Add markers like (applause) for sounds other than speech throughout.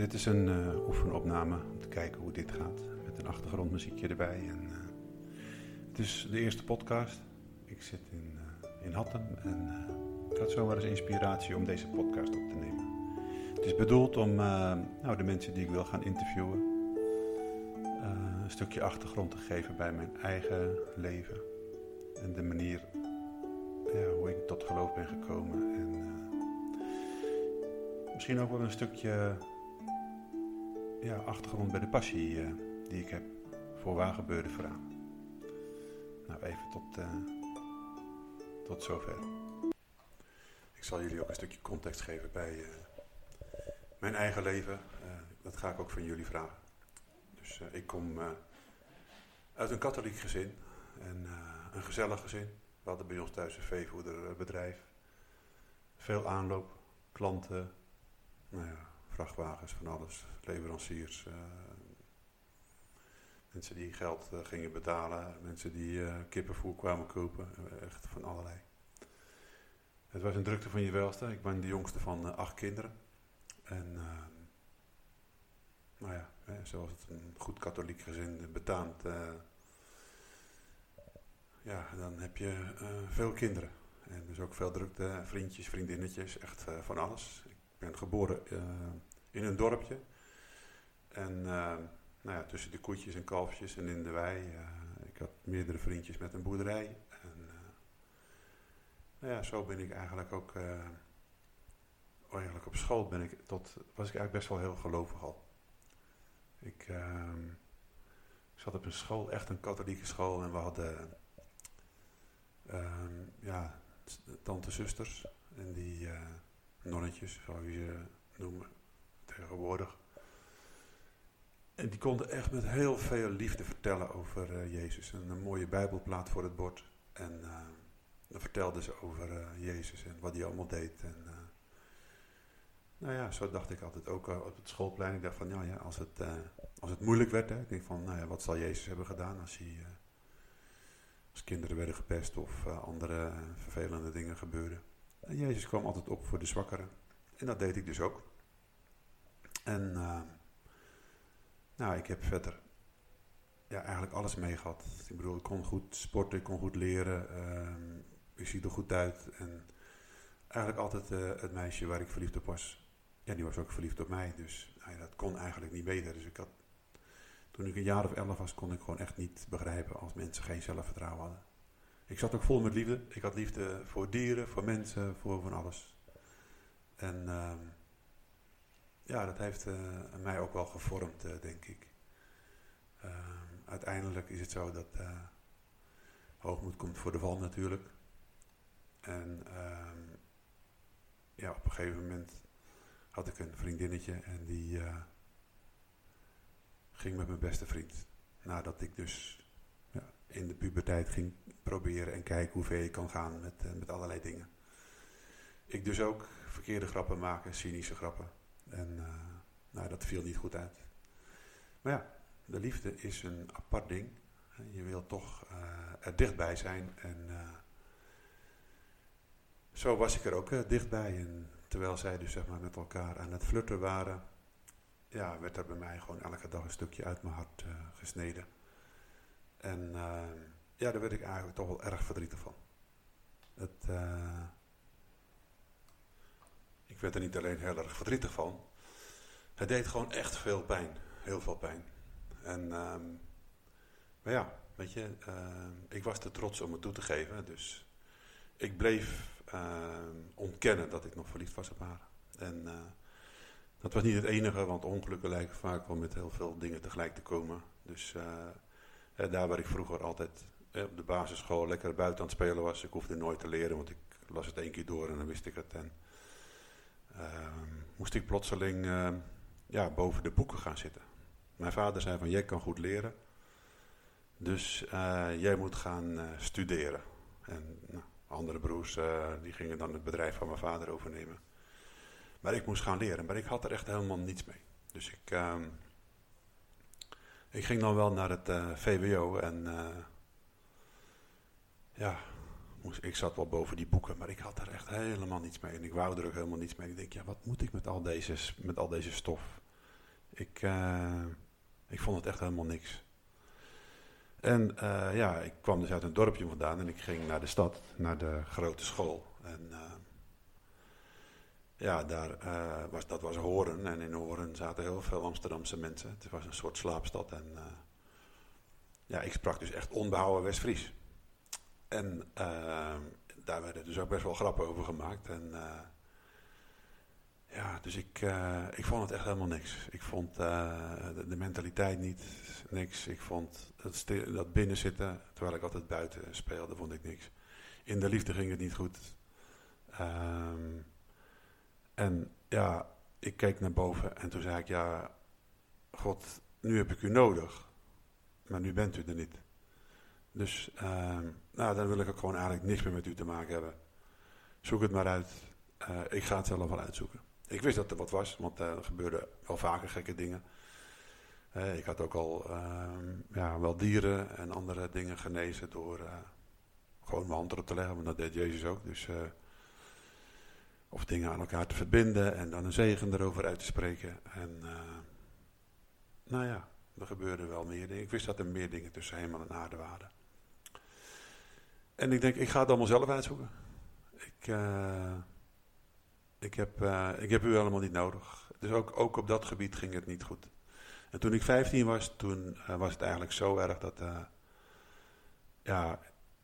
Dit is een uh, oefenopname om te kijken hoe dit gaat. Met een achtergrondmuziekje erbij. En, uh, het is de eerste podcast. Ik zit in, uh, in Hattem en ik had zomaar eens inspiratie om deze podcast op te nemen. Het is bedoeld om nou, de mensen die ik wil gaan interviewen een stukje achtergrond te geven bij mijn eigen leven. En de manier hoe ik tot geloof ben gekomen. En misschien ook wel een stukje ja, achtergrond bij de passie uh, die ik heb voor waargebeurde verhalen. Nou, even tot, uh, tot zover. Ik zal jullie ook een stukje context geven bij uh, mijn eigen leven. dat ga ik ook van jullie vragen. Dus ik kom uit een katholiek gezin en een gezellig gezin. We hadden bij ons thuis een veevoederbedrijf. Veel aanloop, klanten, nou ja, vrachtwagens, van alles, leveranciers. Uh, mensen die geld uh, gingen betalen, mensen die uh, kippenvoer kwamen kopen, echt van allerlei. Het was een drukte van je welste. Ik ben de jongste van acht kinderen. En nou ja, zoals het een goed katholiek gezin betaamt, ja, dan heb je veel kinderen. En dus ook veel drukte, vriendjes, vriendinnetjes, echt van alles. Ben geboren in een dorpje. En uh, nou ja, tussen de koetjes en kalfjes en in de wei. Uh, ik had meerdere vriendjes met een boerderij. En nou ja, zo ben ik eigenlijk ook... eigenlijk op school ben ik tot, was ik eigenlijk best wel heel gelovig al. Ik ehm, zat op een school, echt een katholieke school. En we hadden ehm, ja, tante zusters. En die nonnetjes, zou je ze noemen tegenwoordig. En die konden echt met heel veel liefde vertellen over uh, Jezus. En een mooie bijbelplaat voor het bord. En uh, dan vertelden ze over uh, Jezus en wat hij allemaal deed. En, nou ja, zo dacht ik altijd ook op het schoolplein. Ik dacht van, ja, ja als, het, als het moeilijk werd, hè, ik denk van, nou ja, wat zal Jezus hebben gedaan als hij... als kinderen werden gepest of andere vervelende dingen gebeurden. Jezus kwam altijd op voor de zwakkeren. En dat deed ik dus ook. En uh, nou, ik heb verder ja, eigenlijk alles mee gehad. Ik bedoel, ik kon goed sporten, ik kon goed leren. Uh, ik zie er goed uit. En eigenlijk altijd uh, het meisje waar ik verliefd op was. Ja, die was ook verliefd op mij. Dus nou dat kon eigenlijk niet beter. Dus ik had, toen ik een jaar of elf was, kon ik gewoon echt niet begrijpen als mensen geen zelfvertrouwen hadden. Ik zat ook vol met liefde. Ik had liefde voor dieren, voor mensen, voor van alles. En... Uh, ja, dat heeft uh, mij ook wel gevormd, uh, denk ik. Uh, uiteindelijk is het zo dat hoogmoed komt voor de val natuurlijk. En ehm, ja, op een gegeven moment had ik een vriendinnetje en die ging met mijn beste vriend. Nadat ik dus in de puberteit ging proberen en kijken hoe ver je kan gaan met, met allerlei dingen. Ik dus ook verkeerde grappen maken, cynische grappen. En uh, nou, dat viel niet goed uit. Maar ja, de liefde is een apart ding. Je wil toch uh, er dichtbij zijn. En zo was ik er ook dichtbij. En terwijl zij dus zeg maar met elkaar aan het flirten waren, ja, werd er bij mij gewoon elke dag een stukje uit mijn hart gesneden. En ja, daar werd ik eigenlijk toch wel erg verdrietig van. Het, ik werd er niet alleen heel erg verdrietig van. Het deed gewoon echt veel pijn. Heel veel pijn. En, um, maar ja, weet je, uh, ik was te trots om het toe te geven. Dus ik bleef uh, ontkennen dat ik nog verliefd was op haar. En dat was niet het enige, want ongelukken lijken vaak wel met heel veel dingen tegelijk te komen. Dus eh, daar waar ik vroeger altijd op de basisschool lekker buiten aan het spelen was. Ik hoefde nooit te leren, want ik las het één keer door en dan wist ik het. En Ehm, moest ik plotseling ehm, ja, boven de boeken gaan zitten. Mijn vader zei van, jij kan goed leren, dus eh, jij moet gaan studeren. En nou, andere broers die gingen dan het bedrijf van mijn vader overnemen. Maar ik moest gaan leren, maar ik had er echt helemaal niets mee. Dus ik, uh, ik ging dan wel naar het VWO en ja, ik zat wel boven die boeken, maar ik had er echt helemaal niets mee. En ik wou er ook helemaal niets mee. Ik denk, ja, wat moet ik met al deze, met al deze stof? Ik, uh, ik vond het echt helemaal niks. En ja, ik kwam dus uit een dorpje vandaan en ik ging naar de stad, naar de grote school. En ja, daar, was, dat was Horen. En in Horen zaten heel veel Amsterdamse mensen. Het was een soort slaapstad. En ja, ik sprak dus echt onbehouden West-Fries. En daar werden dus ook best wel grappen over gemaakt. En ja, dus ik, uh, ik vond het echt helemaal niks. Ik vond uh, de, de, mentaliteit niet niks. Ik vond dat, dat binnenzitten, terwijl ik altijd buiten speelde, vond ik niks. In de liefde ging het niet goed. Um, en ja, ik keek naar boven en toen zei ik, ja, God, nu heb ik u nodig. Maar nu bent u er niet. Dus um, nou, dan wil ik ook gewoon eigenlijk niks meer met u te maken hebben. Zoek het maar uit. Uh, ik ga het zelf wel uitzoeken. Ik wist dat er wat was, want er gebeurden wel vaker gekke dingen. Uh, ik had ook al uh, ja, wel dieren en andere dingen genezen door uh, gewoon mijn hand erop te leggen, want dat deed Jezus ook. Dus, eh, of dingen aan elkaar te verbinden en dan een zegen erover uit te spreken. En nou ja, er gebeurden wel meer dingen. Ik wist dat er meer dingen tussen hemel en aarde waren. En ik denk, ik ga het allemaal zelf uitzoeken. Ik ik heb, uh, ik heb u helemaal niet nodig. Dus ook, ook op dat gebied ging het niet goed. En toen ik 15 was, toen was het eigenlijk zo erg dat, ja,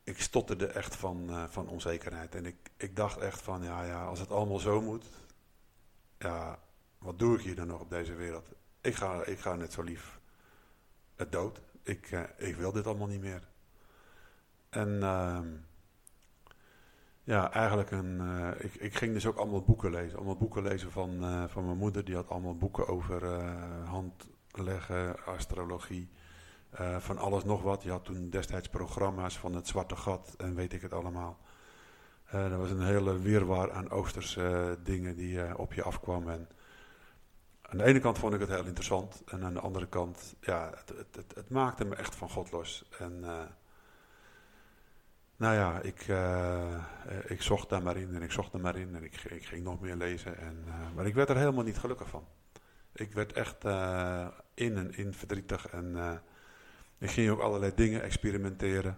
ik stotterde echt van, van onzekerheid. En ik, ik dacht echt van, ja, ja, als het allemaal zo moet, ja, wat doe ik hier dan nog op deze wereld? Ik ga, ik ga net zo lief het dood. Ik, ik wil dit allemaal niet meer. En ehm, ja, eigenlijk een. Uh, ik, ik ging dus ook allemaal boeken lezen. Allemaal boeken lezen van, van mijn moeder. Die had allemaal boeken over handleggen, astrologie. Van alles nog wat. Die had toen destijds programma's van het Zwarte Gat en weet ik het allemaal. er was een hele wirwar aan Oosterse dingen die op je afkwam. En aan de ene kant vond ik het heel interessant. En aan de andere kant, ja, het, het, het, maakte me echt van God los. En nou ja, ik, uh, ik zocht daar maar in en ik zocht er maar in en ik, ik ging nog meer lezen. En, uh, maar ik werd er helemaal niet gelukkig van. Ik werd echt uh, in en in verdrietig en ik ging ook allerlei dingen experimenteren.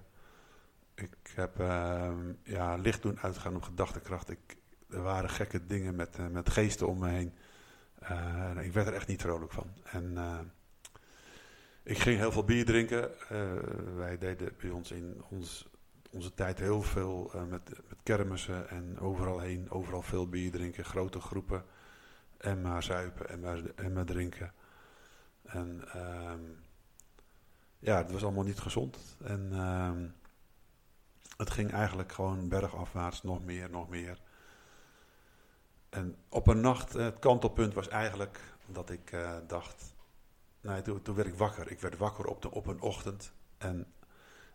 Ik heb ehm, ja, licht doen uitgaan op gedachtekracht. Ik, er waren gekke dingen met, met geesten om me heen. ik werd er echt niet vrolijk van. En ik ging heel veel bier drinken. wij deden bij ons in ons onze tijd heel veel met, met kermissen en overal heen, overal veel bier drinken, grote groepen. En maar zuipen en maar, en maar drinken. En um, ja, het was allemaal niet gezond. En um, het ging eigenlijk gewoon bergafwaarts, nog meer, nog meer. En op een nacht, eh, het kantelpunt was eigenlijk dat ik uh, dacht, nee, toen, werd ik wakker. Ik werd wakker op, de, op een ochtend en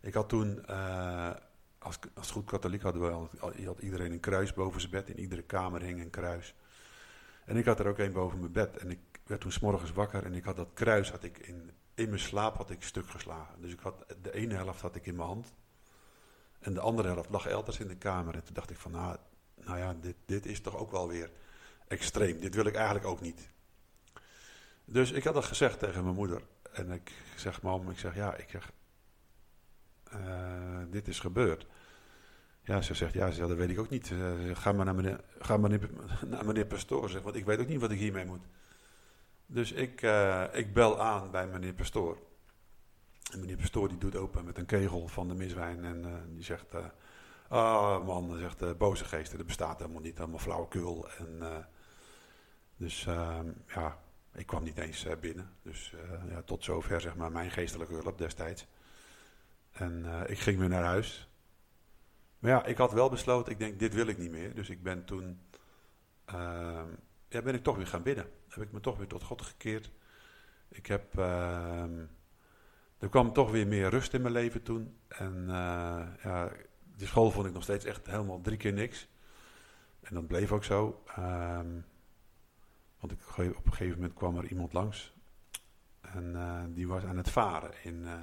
ik had toen, uh, als, als goed katholiek hadden we al, had iedereen een kruis boven zijn bed. In iedere kamer hing een kruis. En ik had er ook een boven mijn bed. En ik werd toen s'morgens wakker en ik had dat kruis had ik in, in mijn slaap had ik stuk geslagen. Dus ik had, de ene helft had ik in mijn hand. En de andere helft lag elders in de kamer. En toen dacht ik van, nou, nou ja, dit, dit is toch ook wel weer extreem. Dit wil ik eigenlijk ook niet. Dus ik had dat gezegd tegen mijn moeder. En ik zeg, mam, ik zeg, ja, ik zeg, uh, dit is gebeurd. Ja, ze zegt, ja, ze zegt, dat weet ik ook niet. Uh, ga maar naar meneer, ga maar naar meneer Pastoor, zeg, want ik weet ook niet wat ik hiermee moet. Dus ik, uh, ik bel aan bij meneer Pastoor. En meneer Pastoor die doet open met een kegel van de miswijn en uh, die zegt... Ah oh man, zegt boze geesten, dat bestaat helemaal niet, helemaal flauwekul. En, dus ehm, ja, ik kwam niet eens binnen. Dus ja, tot zover zeg maar mijn geestelijke hulp destijds. En ik ging weer naar huis. Maar ja, ik had wel besloten, ik denk, dit wil ik niet meer. Dus ik ben toen, uh, ja, ben ik toch weer gaan bidden. Heb ik me toch weer tot God gekeerd. Ik heb, uh, er kwam toch weer meer rust in mijn leven toen. En ja, de school vond ik nog steeds echt helemaal drie keer niks. En dat bleef ook zo. Um, want ik, op een gegeven moment kwam er iemand langs. En uh, die was aan het varen in, uh,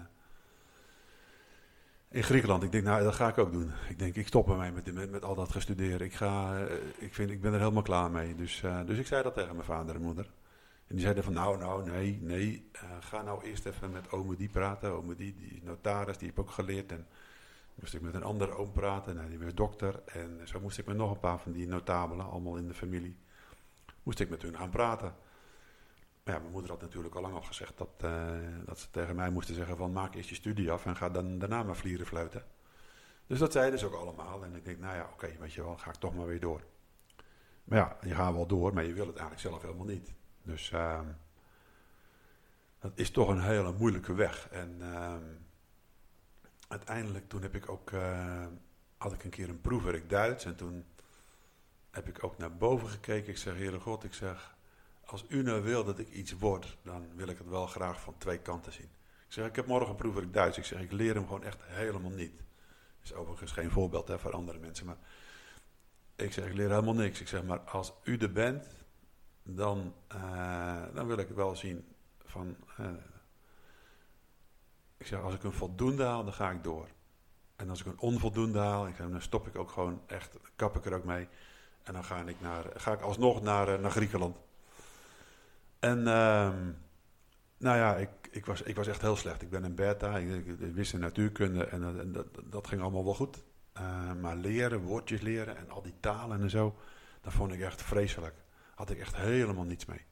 in Griekenland. Ik denk, nou, dat ga ik ook doen. Ik denk, ik stop ermee met, met, al dat gestuderen. Ik, ga, eh, ik, vind, ik ben er helemaal klaar mee. Dus, uh, dus ik zei dat tegen mijn vader en moeder. En die zeiden van, nou, nou, nee, nee, uh, ga nou eerst even met ome die praten. Ome die, die is notaris, die heb ook geleerd. En moest ik met een andere oom praten, nou, die was dokter. En zo moest ik met nog een paar van die notabelen, allemaal in de familie, moest ik met hun gaan praten. Ja, mijn moeder had natuurlijk al lang al gezegd dat, uh, dat ze tegen mij moesten zeggen van, maak eerst je studie af en ga dan daarna maar vlieren fluiten. Dus dat zeiden ze ook allemaal. En ik denk, nou ja, oké, weet je wel, ga ik toch maar weer door. Maar ja, je gaat wel door, maar je wil het eigenlijk zelf helemaal niet. Dus uh, dat is toch een hele moeilijke weg. En uh, uiteindelijk toen heb ik ook, uh, had ik een keer een proefwerk Duits. En toen heb ik ook naar boven gekeken. Ik zeg, Heere God, ik zeg, als u nou wil dat ik iets word, dan wil ik het wel graag van twee kanten zien. Ik zeg, ik heb morgen een proefwerk Duits. Ik zeg, ik leer hem gewoon echt helemaal niet. Dat is overigens geen voorbeeld hè, voor andere mensen, maar ik zeg, ik leer helemaal niks. Ik zeg, maar als u er bent, dan, uh, dan wil ik wel zien van... Uh, ik zeg, als ik een voldoende haal, dan ga ik door. En als ik een onvoldoende haal, ik dan stop ik ook gewoon echt, kap ik er ook mee. En dan ga ik, naar, ga ik alsnog naar, uh, naar Griekenland. En uh, nou ja, ik, ik, was, ik was echt heel slecht. Ik ben een beta, ik, wist de natuurkunde en, en dat, dat, ging allemaal wel goed. Uh, maar leren, woordjes leren en al die talen en zo, dat vond ik echt vreselijk. Had ik echt helemaal niets mee.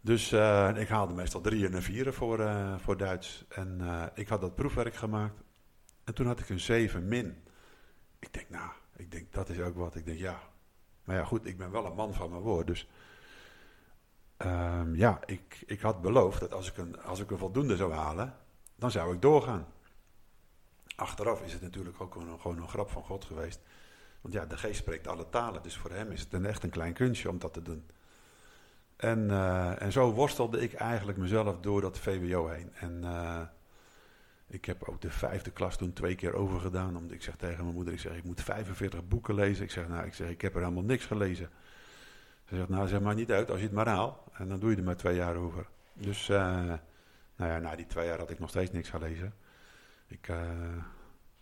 Dus uh, ik haalde meestal drie en vieren voor, uh, voor Duits. En ik had dat proefwerk gemaakt. En toen had ik een 7 min. Ik denk, nou, ik denk, dat is ook wat. Ik denk, ja. Maar ja, goed, ik ben wel een man van mijn woord. Dus um, ja, ik, ik had beloofd dat als ik, een, als ik een voldoende zou halen, dan zou ik doorgaan. Achteraf is het natuurlijk ook gewoon een grap van God geweest. Want ja, de geest spreekt alle talen. Dus voor hem is het een, echt een klein kunstje om dat te doen. En, uh, en zo worstelde ik eigenlijk mezelf door dat VWO heen. En uh, ik heb ook de vijfde klas toen twee keer overgedaan. Omdat ik zeg tegen mijn moeder, ik zeg, ik moet 45 boeken lezen. Ik zeg, nou, ik zeg, ik heb er helemaal niks gelezen. Ze zegt, nou, zeg maar niet uit als je het maar haalt. En dan doe je er maar twee jaar over. Dus, uh, nou ja, na die twee jaar had ik nog steeds niks gelezen. Ik, uh,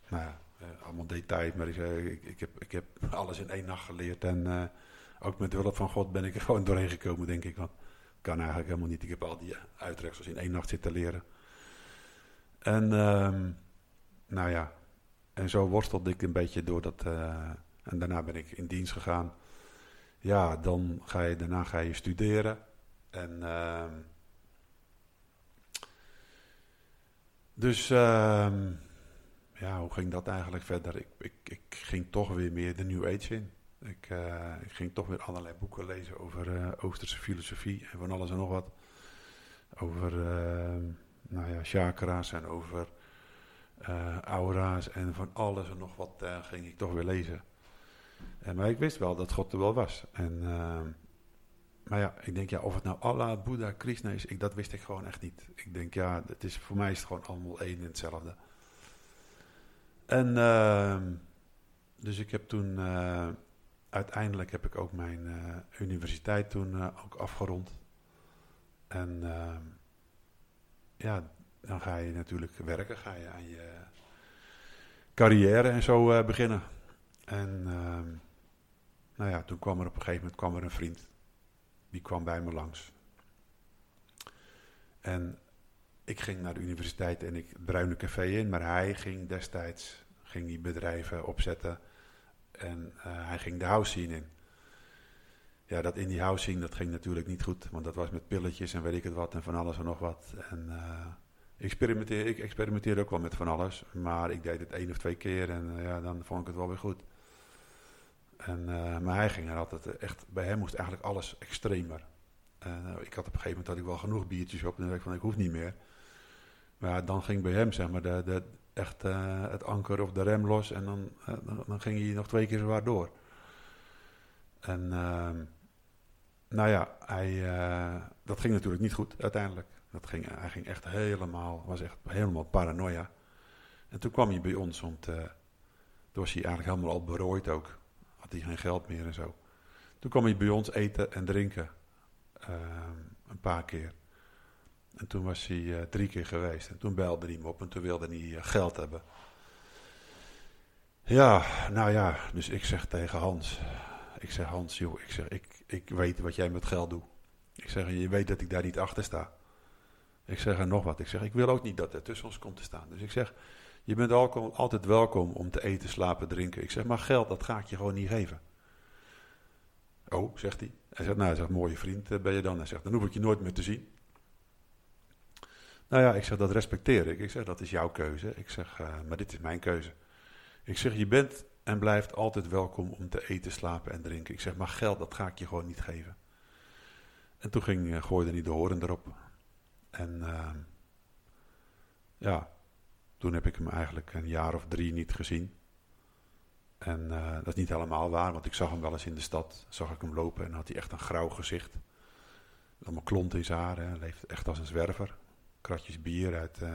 nou ja, allemaal details, maar ik, ik, ik, heb, ik heb alles in één nacht geleerd. En ook met de hulp van God ben ik er (laughs) gewoon doorheen gekomen, denk ik. Want kan eigenlijk helemaal niet. Ik heb al die uitreksels in één nacht zitten leren. En, um, nou ja, en zo worstelde ik een beetje door dat. en daarna ben ik in dienst gegaan ja, dan ga je, daarna ga je studeren. En uh, dus uh, ja, hoe ging dat eigenlijk verder? Ik, ik, ik ging toch weer meer de New Age in. Ik, uh, ik ging toch weer allerlei boeken lezen over uh, Oosterse filosofie en van alles en nog wat. Over uh, nou ja, chakra's en over aura's en van alles en nog wat ging ik toch weer lezen. En, maar ik wist wel dat God er wel was. En, uh, maar ja, ik denk ja, of het nou Allah, Boeddha, Krishna is, ik, dat wist ik gewoon echt niet. Ik denk ja, het is, voor mij is het gewoon allemaal één en hetzelfde. En uh, dus ik heb toen, uh, uiteindelijk heb ik ook mijn uh, universiteit toen ook afgerond. En ehm, ja, dan ga je natuurlijk werken, ga je aan je carrière en zo beginnen. En uh, nou ja, toen kwam er op een gegeven moment kwam er een vriend. Die kwam bij me langs. En ik ging naar de universiteit en ik Bruine Café in, maar hij ging destijds ging die bedrijven opzetten en uh, hij ging de house scene in. Ja, dat in die house scene, dat ging natuurlijk niet goed, want dat was met pilletjes en weet ik het wat en van alles en nog wat. En uh, experimenteer, ik experimenteerde ook wel met van alles, maar ik deed het één of twee keer en uh, ja, dan vond ik het wel weer goed. En, uh, maar hij ging er altijd echt, bij hem moest eigenlijk alles extremer. Uh, ik had op een gegeven moment had ik wel genoeg biertjes op en dacht ik van ik hoef niet meer. Maar dan ging bij hem zeg maar de, echt het anker of de rem los en dan, dan, dan, ging hij nog twee keer zo hard door. En ehm, nou ja, hij, dat ging natuurlijk niet goed uiteindelijk. Dat ging, hij ging echt helemaal, was echt helemaal paranoia. En toen kwam hij bij ons, want toen was hij eigenlijk helemaal al berooid ook had hij geen geld meer en zo. Toen kwam hij bij ons eten en drinken. Uh, een paar keer. En toen was hij uh, drie keer geweest. En toen belde hij me op en toen wilde hij uh, geld hebben. Ja, nou ja, dus ik zeg tegen Hans. Ik zeg Hans, joh, ik zeg, ik, ik weet wat jij met geld doet. Ik zeg, je weet dat ik daar niet achter sta. Ik zeg er nog wat. Ik zeg, ik wil ook niet dat er tussen ons komt te staan. Dus ik zeg, je bent altijd welkom om te eten, slapen, drinken. Ik zeg, maar geld, dat ga ik je gewoon niet geven. Oh, zegt hij. Hij zegt, nou, hij zegt, mooie vriend eh, ben je dan. Hij zegt, dan hoef ik je nooit meer te zien. Nou ja, ik zeg, dat respecteer ik. Ik zeg, dat is jouw keuze. Ik zeg, uh, maar dit is mijn keuze. Ik zeg, je bent en blijft altijd welkom om te eten, slapen en drinken. Ik zeg, maar geld, dat ga ik je gewoon niet geven. En toen ging, uh, gooide hij de horen erop. En uh, ja, toen heb ik hem eigenlijk een jaar of drie niet gezien. En uh, dat is niet helemaal waar, want ik zag hem wel eens in de stad. Zag ik hem lopen en had hij echt een grauw gezicht. Allemaal klont in zijn haar. Leeft echt als een zwerver. Kratjes bier uit, uh,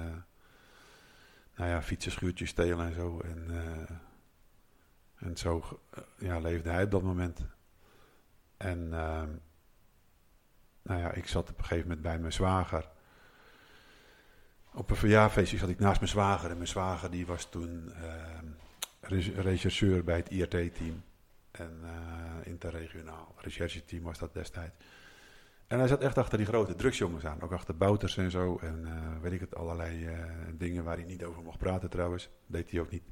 nou ja, fietsenschuurtjes stelen en zo. En, uh, en zo ja, leefde hij op dat moment. En ehm, nou ja, ik zat op een gegeven moment bij mijn zwager. Op een verjaarfeestje zat ik naast mijn zwager. En mijn zwager die was toen uh, rechercheur bij het IRT-team. En uh, interregionaal rechercheteam was dat destijds. En hij zat echt achter die grote drugsjongens aan. Ook achter Bouters en zo. En uh, weet ik het, allerlei uh, dingen waar hij niet over mocht praten trouwens. Deed hij ook niet.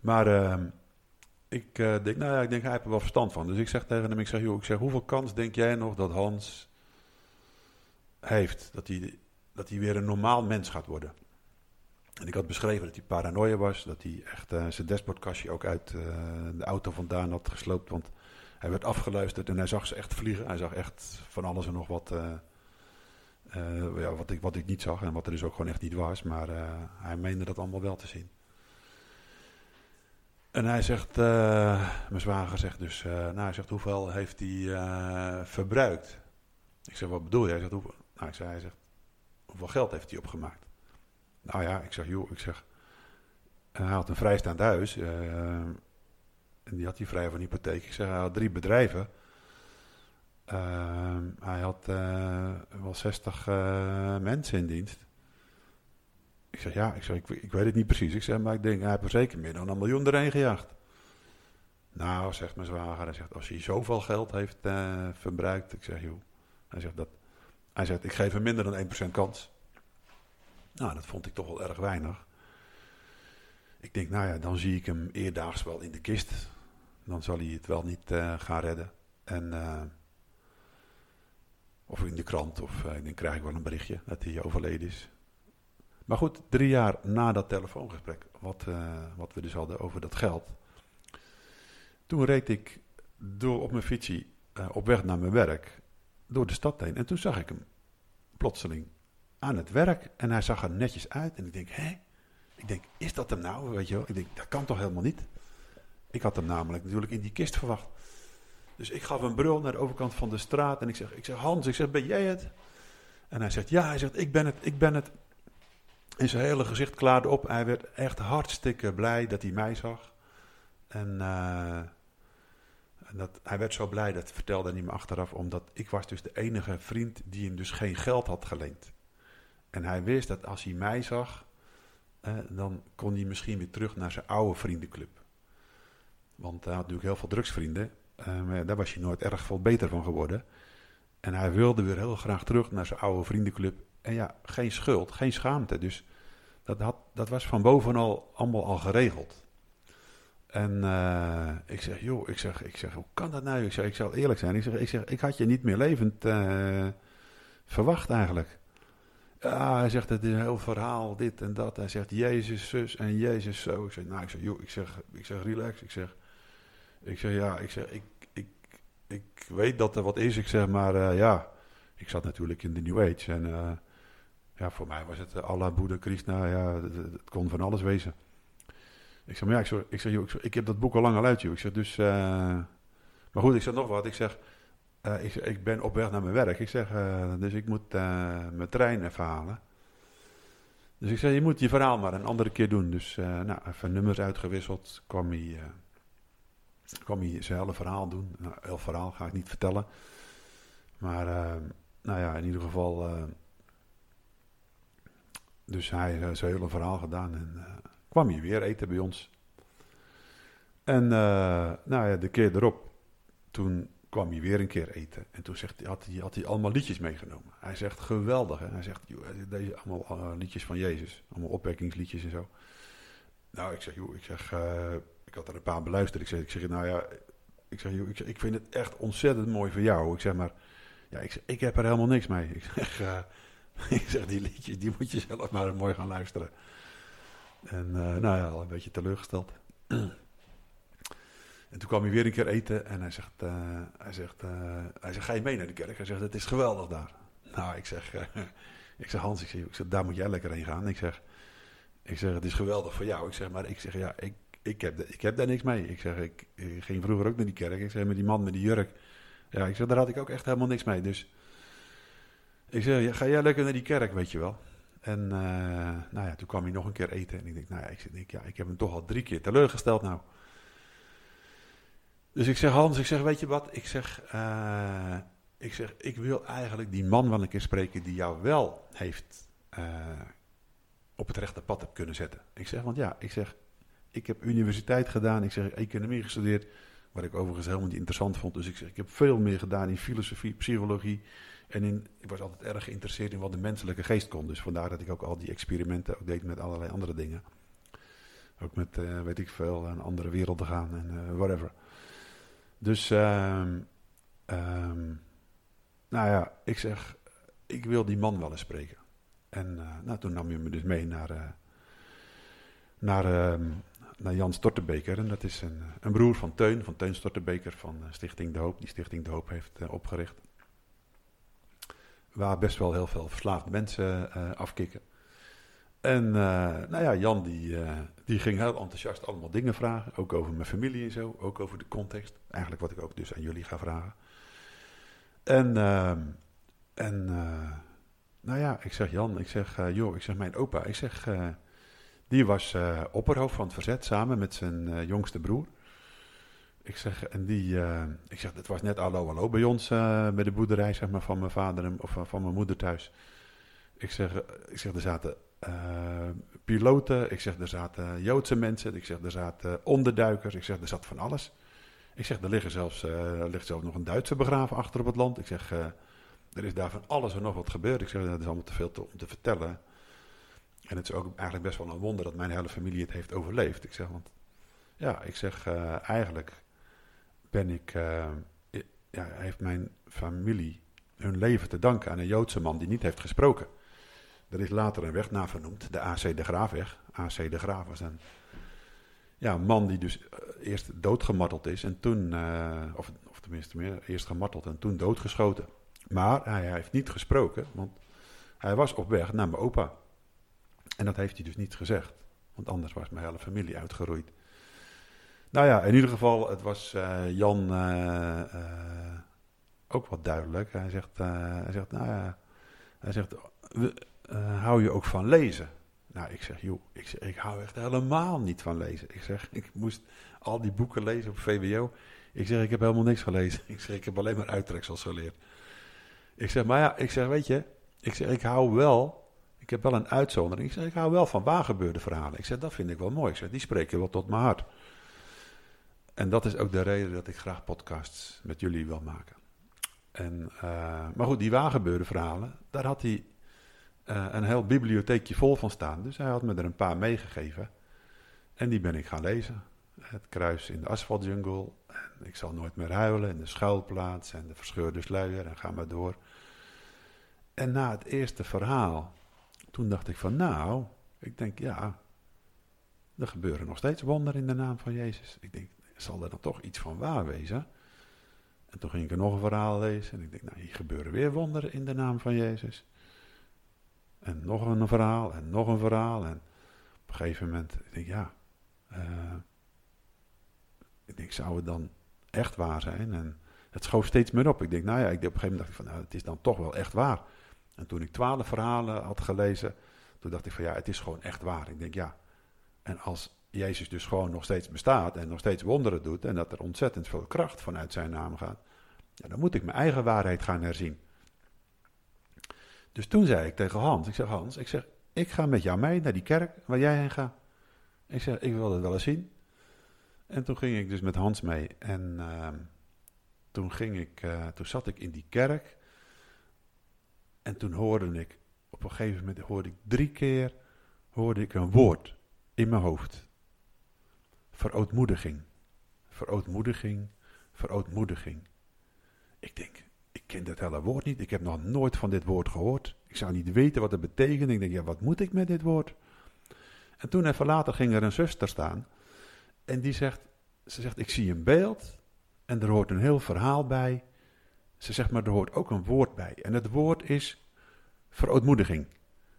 Maar ehm, ik denk, nou ja, ik denk hij heeft er wel verstand van. Dus ik zeg tegen hem, ik zeg, joh, ik zeg, hoeveel kans denk jij nog dat Hans heeft? Dat hij dat hij weer een normaal mens gaat worden. En ik had beschreven dat hij paranoia was, dat hij echt uh, zijn dashboardkastje ook uit uh, de auto vandaan had gesloopt, want hij werd afgeluisterd en hij zag ze echt vliegen. Hij zag echt van alles en nog wat, uh, ja, wat, ik, wat ik niet zag en wat er dus ook gewoon echt niet was, maar hij meende dat allemaal wel te zien. En hij zegt, mijn zwager zegt dus, nou hij zegt, hoeveel heeft hij verbruikt? Ik zeg, wat bedoel je? Hij zegt, hoeveel? Nou, ik zei, hij zegt, hoeveel geld heeft hij opgemaakt? Nou ja, ik zeg, joh, ik zeg, hij had een vrijstaand huis. Uh, en die had hij vrij van hypotheek. Ik zeg, hij had drie bedrijven. Uh, hij had uh, wel 60 mensen in dienst. Ik zeg, ja, ik, zeg, ik, ik, weet het niet precies. Ik zeg, maar ik denk, hij heeft er zeker meer dan een miljoen erin gejaagd. Nou, zegt mijn zwager, hij zegt, als hij zoveel geld heeft verbruikt. Ik zeg, joh, hij zegt, dat, hij zegt, ik geef hem minder dan 1% kans. Nou, dat vond ik toch wel erg weinig. Ik denk, nou ja, dan zie ik hem eerdaags wel in de kist. Dan zal hij het wel niet uh, gaan redden. En, uh, of in de krant, of uh, dan krijg ik wel een berichtje dat hij overleden is. Maar goed, drie jaar na dat telefoongesprek, wat, wat we dus hadden over dat geld. Toen reed ik door op mijn fietsie op weg naar mijn werk door de stad heen. En toen zag ik hem plotseling aan het werk. En hij zag er netjes uit. En ik denk, hé? Ik denk, is dat hem nou? Weet je wel? Ik denk, dat kan toch helemaal niet? Ik had hem namelijk natuurlijk in die kist verwacht. Dus ik gaf een brul naar de overkant van de straat. En ik zeg, ik zeg Hans, ik zeg, ben jij het? En hij zegt, ja, hij zegt, ik ben het, ik ben het. En zijn hele gezicht klaarde op. Hij werd echt hartstikke blij dat hij mij zag. En... En dat, hij werd zo blij, dat vertelde hij me achteraf, omdat ik was dus de enige vriend die hem dus geen geld had geleend. En hij wist dat als hij mij zag, eh, dan kon hij misschien weer terug naar zijn oude vriendenclub. Want hij had natuurlijk heel veel drugsvrienden, maar daar was hij nooit erg veel beter van geworden. En hij wilde weer heel graag terug naar zijn oude vriendenclub. En ja, geen schuld, geen schaamte. Dus dat, had, dat was van bovenal allemaal al geregeld. En uh, ik zeg, joh, ik zeg, ik zeg, hoe kan dat nou? Ik zeg, ik zal eerlijk zijn. Ik zeg, ik zeg, ik had je niet meer levend uh, verwacht eigenlijk. Ja, hij zegt, het is een heel verhaal, dit en dat. Hij zegt, Jezus zus en Jezus zo. Ik zeg, nou, ik zeg, joh, ik zeg, ik zeg, relax. Ik zeg, ik zeg, ja, ik zeg, ik, ik, ik weet dat er wat is. Ik zeg, maar uh, ja, ik zat natuurlijk in de New Age. En ja, voor mij was het Allah, Boeddha, Krishna, ja, het kon van alles wezen. Ik zeg, maar ja, ik, zeg, ik, zeg, joh, ik, heb dat boek al lang al uit, joh. Ik zeg, dus... Uh, maar goed, ik zeg nog wat. Ik zeg, uh, ik, ik, ben op weg naar mijn werk. Ik zeg, uh, dus ik moet mijn trein even halen. Dus ik zeg, je moet je verhaal maar een andere keer doen. Dus nou, even nummers uitgewisseld. Kwam hij, kwam hij zijn hele verhaal doen. Nou, heel verhaal ga ik niet vertellen. Maar, nou ja, in ieder geval... dus hij heeft zijn hele verhaal gedaan en kwam hij weer eten bij ons. En uh, nou ja, de keer erop, toen kwam hij weer een keer eten. En toen zegt, had, hij, had hij allemaal liedjes meegenomen. Hij zegt, geweldig. Hè? Hij zegt, joh, deze allemaal uh, liedjes van Jezus. Allemaal opwekkingsliedjes en zo. Nou, ik zeg, joh, ik zeg, ik had er een paar beluisterd. Ik zeg, ik zeg nou ja, ik zeg, joh, ik, zeg, ik vind het echt ontzettend mooi voor jou. Ik zeg maar, ja, ik, zeg, ik heb er helemaal niks mee. Ik zeg, (laughs) ik zeg, die liedjes, die moet je zelf maar mooi gaan luisteren. En nou ja, al een beetje teleurgesteld. (clears throat) En toen kwam hij weer een keer eten en hij zegt, uh, hij zegt, uh, hij zegt ga je mee naar de kerk? Hij zegt, het is geweldig daar. (laughs) Nou, ik zeg, (laughs) ik zeg Hans, ik zeg, ik zeg, daar moet jij lekker heen gaan. Ik zeg, ik zeg, het is geweldig voor jou. Ik zeg, maar ik zeg, ja, ik, ik, heb, ik heb daar niks mee. Ik zeg, ik, ging vroeger ook naar die kerk. Ik zeg, met die man met die jurk. Ja, ik zeg, daar had ik ook echt helemaal niks mee. Dus ik zeg, ga jij lekker naar die kerk, weet je wel. En nou ja, toen kwam hij nog een keer eten. En ik denk, nou ja, ik, zeg, ja, ik heb hem toch al drie keer teleurgesteld nou. Dus ik zeg, Hans, ik zeg, weet je wat? Ik zeg, uh, ik zeg, ik wil eigenlijk die man wel een keer spreken die jou wel heeft uh, op het rechte pad hebt kunnen zetten. Ik zeg, want ja, ik zeg, ik heb universiteit gedaan, ik zeg, economie gestudeerd, wat ik overigens helemaal niet interessant vond. Dus ik zeg, ik heb veel meer gedaan in filosofie, psychologie en ik was altijd erg geïnteresseerd in wat de menselijke geest kon. Dus vandaar dat ik ook al die experimenten ook deed met allerlei andere dingen. Ook met, uh, weet ik veel, een andere wereld te gaan en whatever. Dus, um, um, nou ja, ik zeg, ik wil die man wel eens spreken. En uh, nou, toen nam je me dus mee naar, naar, uh, naar Jan Stortebeker. En dat is een, een, broer van Teun, van Teun Stortebeker van Stichting De Hoop. Die Stichting De Hoop heeft opgericht. Waar best wel heel veel verslaafde mensen afkicken. En uh, nou ja, Jan die, uh, die ging heel enthousiast allemaal dingen vragen. Ook over mijn familie en zo. Ook over de context. Eigenlijk wat ik ook dus aan jullie ga vragen. En, uh, en nou ja, ik zeg Jan, ik zeg, joh, ik zeg mijn opa. Ik zeg, die was opperhoofd van het verzet samen met zijn jongste broer. Ik zeg, en die, ik zeg, dat was net allo hallo bij ons bij de boerderij zeg maar, van mijn vader of van mijn moeder thuis. Ik zeg, ik zeg, er zaten piloten. Ik zeg, er zaten Joodse mensen. Ik zeg, er zaten onderduikers. Ik zeg, er zat van alles. Ik zeg, er, liggen zelfs, ligt zelfs nog een Duitse begraven achter op het land. Ik zeg, er is daar van alles en nog wat gebeurd. Ik zeg, dat is allemaal te veel te, om te vertellen. En het is ook eigenlijk best wel een wonder dat mijn hele familie het heeft overleefd. Ik zeg, want ja, ik zeg, eigenlijk ben ik, ja, heeft mijn familie hun leven te danken aan een Joodse man die niet heeft gesproken. Er is later een weg naar vernoemd, de AC de Graafweg. AC de Graaf was een ja, man die dus uh, eerst doodgemarteld is en toen, uh, of, of tenminste meer, eerst gemarteld en toen doodgeschoten. Maar hij, hij heeft niet gesproken, want hij was op weg naar mijn opa. En dat heeft hij dus niet gezegd, want anders was mijn hele familie uitgeroeid. Nou ja, in ieder geval, het was uh, Jan ook wat duidelijk. Hij zegt, hij zegt, nou ja, hij zegt, hou je ook van lezen? Nou, ik zeg, joh, ik, ik hou echt helemaal niet van lezen. Ik zeg, ik moest al die boeken lezen op VWO. Ik zeg, ik heb helemaal niks gelezen. (laughs) Ik zeg, ik heb alleen maar uittreksels geleerd. Ik zeg, maar ja, ik zeg, weet je, ik zeg, ik hou wel, ik heb wel een uitzondering. Ik zeg, ik hou wel van waargebeurde verhalen. Ik zeg, dat vind ik wel mooi. Ik zeg, die spreken wel tot mijn hart. En dat is ook de reden dat ik graag podcasts met jullie wil maken. En, uh, maar goed, die waargebeurde verhalen, daar had hij uh, een heel bibliotheekje vol van staan. Dus hij had me er een paar meegegeven. En die ben ik gaan lezen. Het kruis in de asfaltjungle. En ik zal nooit meer huilen. En de schuilplaats. En de verscheurde sluier. En ga maar door. En na het eerste verhaal. Toen dacht ik van nou. Ik denk ja. Er gebeuren nog steeds wonderen in de naam van Jezus. Ik denk, zal er dan toch iets van waar wezen? En toen ging ik er nog een verhaal lezen. En ik denk, nou, hier gebeuren weer wonderen in de naam van Jezus. En nog een verhaal en nog een verhaal. En op een gegeven moment, ik denk ja, uh, ik denk, zou het dan echt waar zijn? En het schoof steeds meer op. Ik denk, nou ja, ik, op een gegeven moment dacht ik van, nou, het is dan toch wel echt waar. En toen ik twaalf verhalen had gelezen, toen dacht ik van, ja, het is gewoon echt waar. Ik denk, ja, en als Jezus dus gewoon nog steeds bestaat en nog steeds wonderen doet en dat er ontzettend veel kracht vanuit zijn naam gaat, ja, dan moet ik mijn eigen waarheid gaan herzien. Dus toen zei ik tegen Hans, ik zeg Hans, ik zeg, ik ga met jou mee naar die kerk waar jij heen gaat. Ik zeg, ik wil het wel eens zien. En toen ging ik dus met Hans mee en uh, toen, ging ik, uh, toen zat ik in die kerk. En toen hoorde ik, op een gegeven moment hoorde ik drie keer hoorde ik een woord in mijn hoofd. Verootmoediging, verootmoediging, verootmoediging. Ik denk, ik ken dat hele woord niet. Ik heb nog nooit van dit woord gehoord. Ik zou niet weten wat het betekent. Ik denk, ja, wat moet ik met dit woord? En toen even later ging er een zuster staan. En die zegt, ze zegt, ik zie een beeld. En er hoort een heel verhaal bij. Ze zegt, maar er hoort ook een woord bij. En het woord is verootmoediging.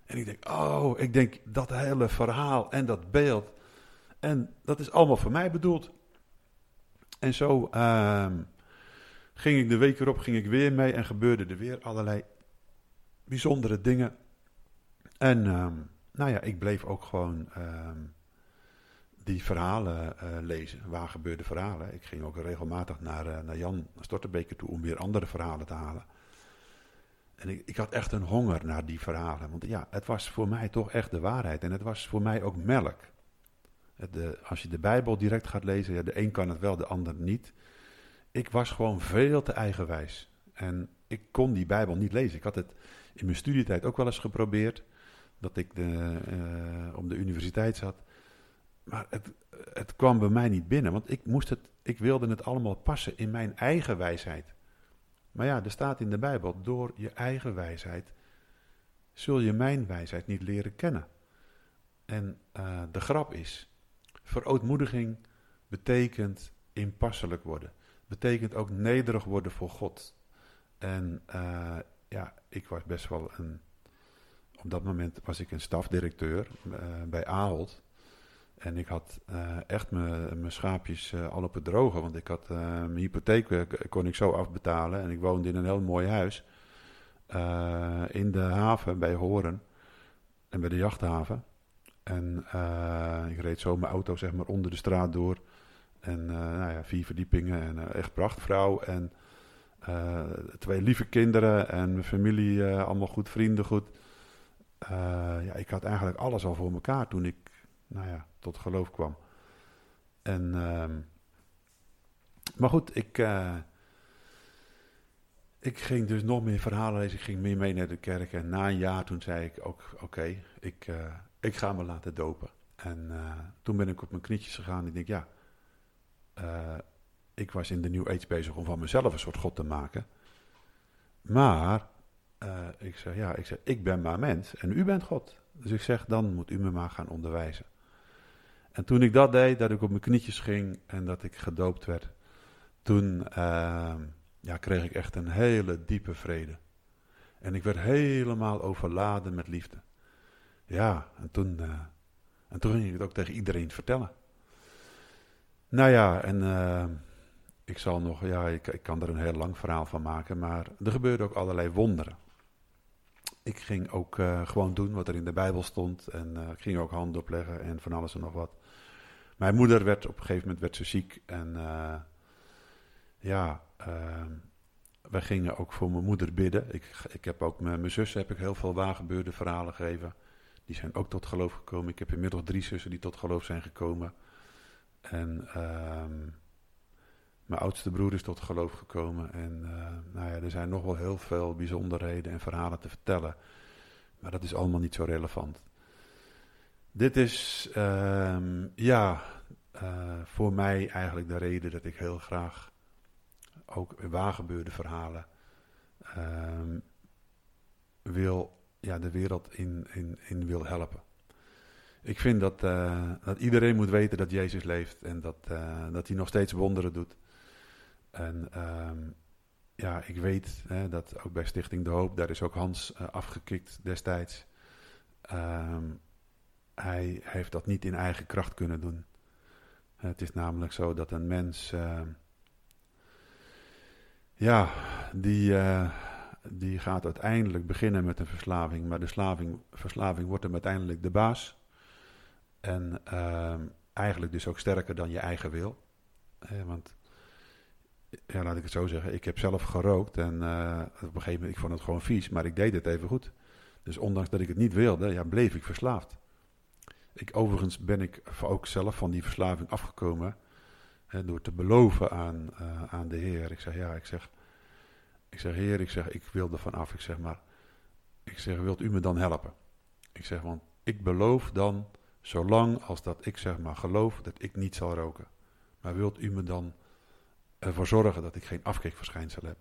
En ik denk, oh, ik denk dat hele verhaal en dat beeld. En dat is allemaal voor mij bedoeld. En zo uh, ging ik de week erop ging ik weer mee en gebeurde er weer allerlei bijzondere dingen. En uh, nou ja, ik bleef ook gewoon uh, die verhalen uh, lezen, waar gebeurde verhalen. Ik ging ook regelmatig naar, uh, naar Jan Stortebeker toe om weer andere verhalen te halen. En ik, ik, had echt een honger naar die verhalen. Want ja, het was voor mij toch echt de waarheid. En het was voor mij ook melk. Als je de Bijbel direct gaat lezen, ja, de een kan het wel, de ander niet. Ik was gewoon veel te eigenwijs. En ik kon die Bijbel niet lezen. Ik had het in mijn studietijd ook wel eens geprobeerd. Dat ik de, uh, op de universiteit zat. Maar het, het kwam bij mij niet binnen. Want ik, moest het, ik wilde het allemaal passen in mijn eigen wijsheid. Maar ja, er staat in de Bijbel, door je eigen wijsheid zul je mijn wijsheid niet leren kennen. En uh, de grap is, verootmoediging betekent inpasselijk worden. Betekent ook nederig worden voor God. En uh, ja, ik was best wel een. Op dat moment was ik een stafdirecteur uh, bij Ahold. En ik had uh, echt mijn schaapjes al op het droge. Want ik had mijn hypotheek kon ik zo afbetalen. En ik woonde in een heel mooi huis. in de haven bij Horen. En bij de jachthaven. En ik reed zo mijn auto zeg maar onder de straat door. En nou ja, vier verdiepingen. En echt prachtvrouw. En twee lieve kinderen. En mijn familie allemaal goed, vrienden goed. ja, ik had eigenlijk alles al voor elkaar toen ik nou ja, tot geloof kwam. En, uh, maar goed, ik, uh, ik ging dus nog meer verhalen lezen. Ik ging meer mee naar de kerk. En na een jaar toen zei ik ook, oké, ik, uh, ik ga me laten dopen. En uh, toen ben ik op mijn knietjes gegaan. En ik denk, ja, ik was in de New Age bezig om van mezelf een soort God te maken. Maar ik zeg, ja, ik zeg, ik ben maar mens en u bent God. Dus ik zeg, dan moet u me maar gaan onderwijzen. En toen ik dat deed, dat ik op mijn knietjes ging en dat ik gedoopt werd, toen uh, ja, kreeg ik echt een hele diepe vrede. En ik werd helemaal overladen met liefde. Ja, en toen, uh, en toen ging ik het ook tegen iedereen vertellen. Nou ja, en uh, ik zal nog, ja, ik, ik kan er een heel lang verhaal van maken, maar er gebeurden ook allerlei wonderen. Ik ging ook uh, gewoon doen wat er in de Bijbel stond en ik ging ook handen opleggen en van alles en nog wat. Mijn moeder werd op een gegeven moment werd ze ziek. En ja, uh, wij gingen ook voor mijn moeder bidden. Ik, ik heb ook met mijn zussen heb ik heel veel waargebeurde verhalen gegeven. Die zijn ook tot geloof gekomen. Ik heb inmiddels drie zussen die tot geloof zijn gekomen. En uh, mijn oudste broer is tot geloof gekomen. En uh, nou ja, er zijn nog wel heel veel bijzonderheden en verhalen te vertellen. Maar dat is allemaal niet zo relevant. Dit is uh, ja, uh, voor mij eigenlijk de reden dat ik heel graag ook waargebeurde verhalen uh, wil, ja, de wereld in, in, in wil helpen. Ik vind dat, uh, dat iedereen moet weten dat Jezus leeft en dat, uh, dat hij nog steeds wonderen doet. En um, ja, ik weet hè, dat ook bij Stichting De Hoop, daar is ook Hans afgekikt destijds. Um, hij heeft dat niet in eigen kracht kunnen doen. Het is namelijk zo dat een mens, uh, ja, die, die gaat uiteindelijk beginnen met een verslaving, maar de slaving, verslaving wordt hem uiteindelijk de baas. En uh, eigenlijk dus ook sterker dan je eigen wil. want, ja, laat ik het zo zeggen, ik heb zelf gerookt en eh, op een gegeven moment, ik vond het gewoon vies, maar ik deed het even goed. Dus ondanks dat ik het niet wilde, ja, bleef ik verslaafd. Ik, overigens ben ik ook zelf van die verslaving afgekomen. Hè, door te beloven aan, eh, aan de Heer. Ik zeg, ja, ik zeg, ik zeg, Heer, ik zeg, ik wil er vanaf. Ik zeg, maar, ik zeg, wilt u me dan helpen? Ik zeg, want ik beloof dan, zolang als dat ik zeg maar geloof dat ik niet zal roken. Maar wilt u me dan ervoor zorgen dat ik geen afkikverschijnsel heb?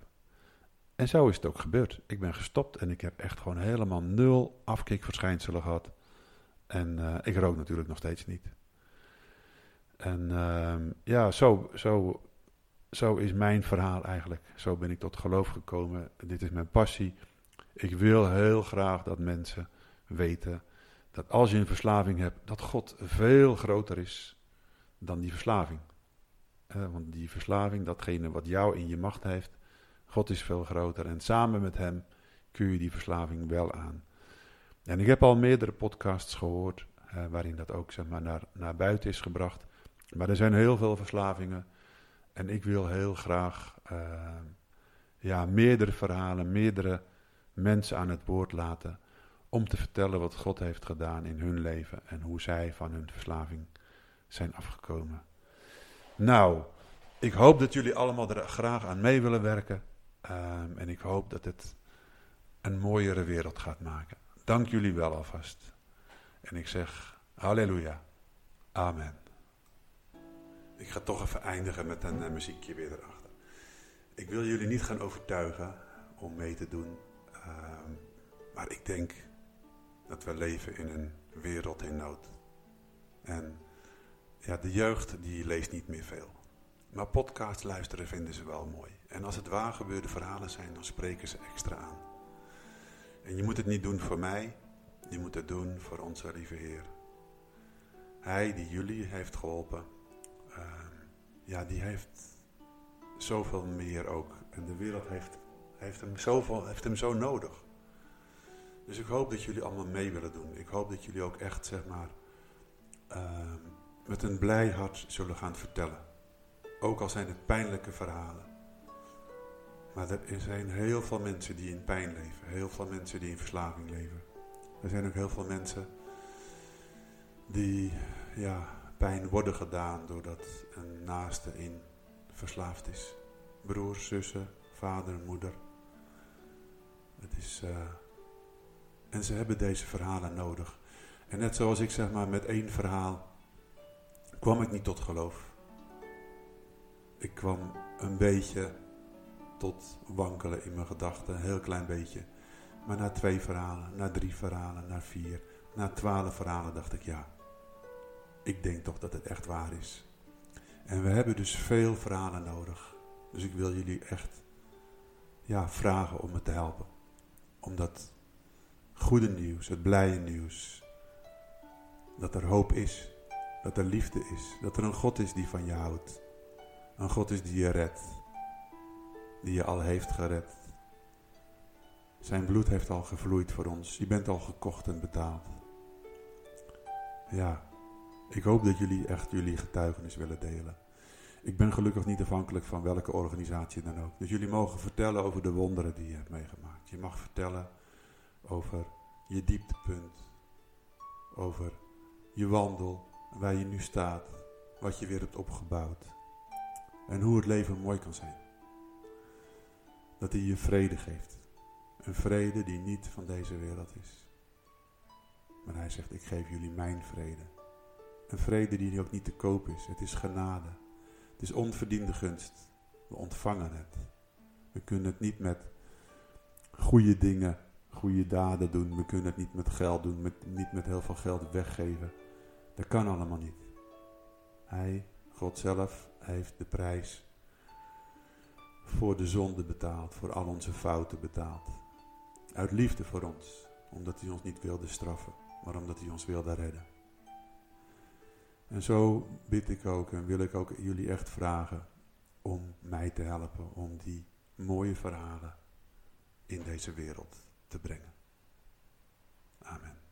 En zo is het ook gebeurd. Ik ben gestopt en ik heb echt gewoon helemaal nul afkikverschijnselen gehad. En uh, ik rook natuurlijk nog steeds niet. En uh, ja, zo, zo, zo is mijn verhaal eigenlijk. Zo ben ik tot geloof gekomen. Dit is mijn passie. Ik wil heel graag dat mensen weten dat als je een verslaving hebt, dat God veel groter is dan die verslaving. Uh, want die verslaving, datgene wat jou in je macht heeft, God is veel groter. En samen met Hem kun je die verslaving wel aan. En ik heb al meerdere podcasts gehoord, uh, waarin dat ook zeg maar, naar, naar buiten is gebracht. Maar er zijn heel veel verslavingen. En ik wil heel graag uh, ja, meerdere verhalen, meerdere mensen aan het woord laten. Om te vertellen wat God heeft gedaan in hun leven en hoe zij van hun verslaving zijn afgekomen. Nou, ik hoop dat jullie allemaal er graag aan mee willen werken. Um, en ik hoop dat het een mooiere wereld gaat maken. Dank jullie wel alvast. En ik zeg halleluja. Amen. Ik ga toch even eindigen met een uh, muziekje weer erachter. Ik wil jullie niet gaan overtuigen om mee te doen. Uh, maar ik denk dat we leven in een wereld in nood. En ja, de jeugd die leest niet meer veel. Maar podcast luisteren vinden ze wel mooi. En als het waar gebeurde verhalen zijn, dan spreken ze extra aan. En je moet het niet doen voor mij, je moet het doen voor onze lieve Heer. Hij die jullie heeft geholpen, uh, ja, die heeft zoveel meer ook. En de wereld heeft, heeft, hem zoveel, heeft hem zo nodig. Dus ik hoop dat jullie allemaal mee willen doen. Ik hoop dat jullie ook echt, zeg maar, uh, met een blij hart zullen gaan vertellen. Ook al zijn het pijnlijke verhalen. Maar er zijn heel veel mensen die in pijn leven. Heel veel mensen die in verslaving leven. Er zijn ook heel veel mensen die ja, pijn worden gedaan doordat een naaste in verslaafd is. Broers, zussen, vader, moeder. Het is, uh, en ze hebben deze verhalen nodig. En net zoals ik zeg maar met één verhaal kwam ik niet tot geloof. Ik kwam een beetje tot wankelen in mijn gedachten, een heel klein beetje. Maar na twee verhalen, na drie verhalen, na vier, na twaalf verhalen dacht ik ja, ik denk toch dat het echt waar is. En we hebben dus veel verhalen nodig. Dus ik wil jullie echt ja, vragen om me te helpen. Om dat goede nieuws, het blije nieuws, dat er hoop is, dat er liefde is, dat er een God is die van je houdt. Een God is die je redt, die je al heeft gered. Zijn bloed heeft al gevloeid voor ons. Je bent al gekocht en betaald. Ja, ik hoop dat jullie echt jullie getuigenis willen delen. Ik ben gelukkig niet afhankelijk van welke organisatie dan ook. Dus jullie mogen vertellen over de wonderen die je hebt meegemaakt. Je mag vertellen over je dieptepunt. Over je wandel, waar je nu staat. Wat je weer hebt opgebouwd. En hoe het leven mooi kan zijn. Dat hij je vrede geeft. Een vrede die niet van deze wereld is. Maar hij zegt, ik geef jullie mijn vrede. Een vrede die ook niet te koop is. Het is genade. Het is onverdiende gunst. We ontvangen het. We kunnen het niet met goede dingen, goede daden doen. We kunnen het niet met geld doen, met, niet met heel veel geld weggeven. Dat kan allemaal niet. Hij, God zelf, heeft de prijs voor de zonde betaald, voor al onze fouten betaald. Uit liefde voor ons, omdat hij ons niet wilde straffen, maar omdat hij ons wilde redden. En zo bid ik ook en wil ik ook jullie echt vragen om mij te helpen, om die mooie verhalen in deze wereld te brengen. Amen.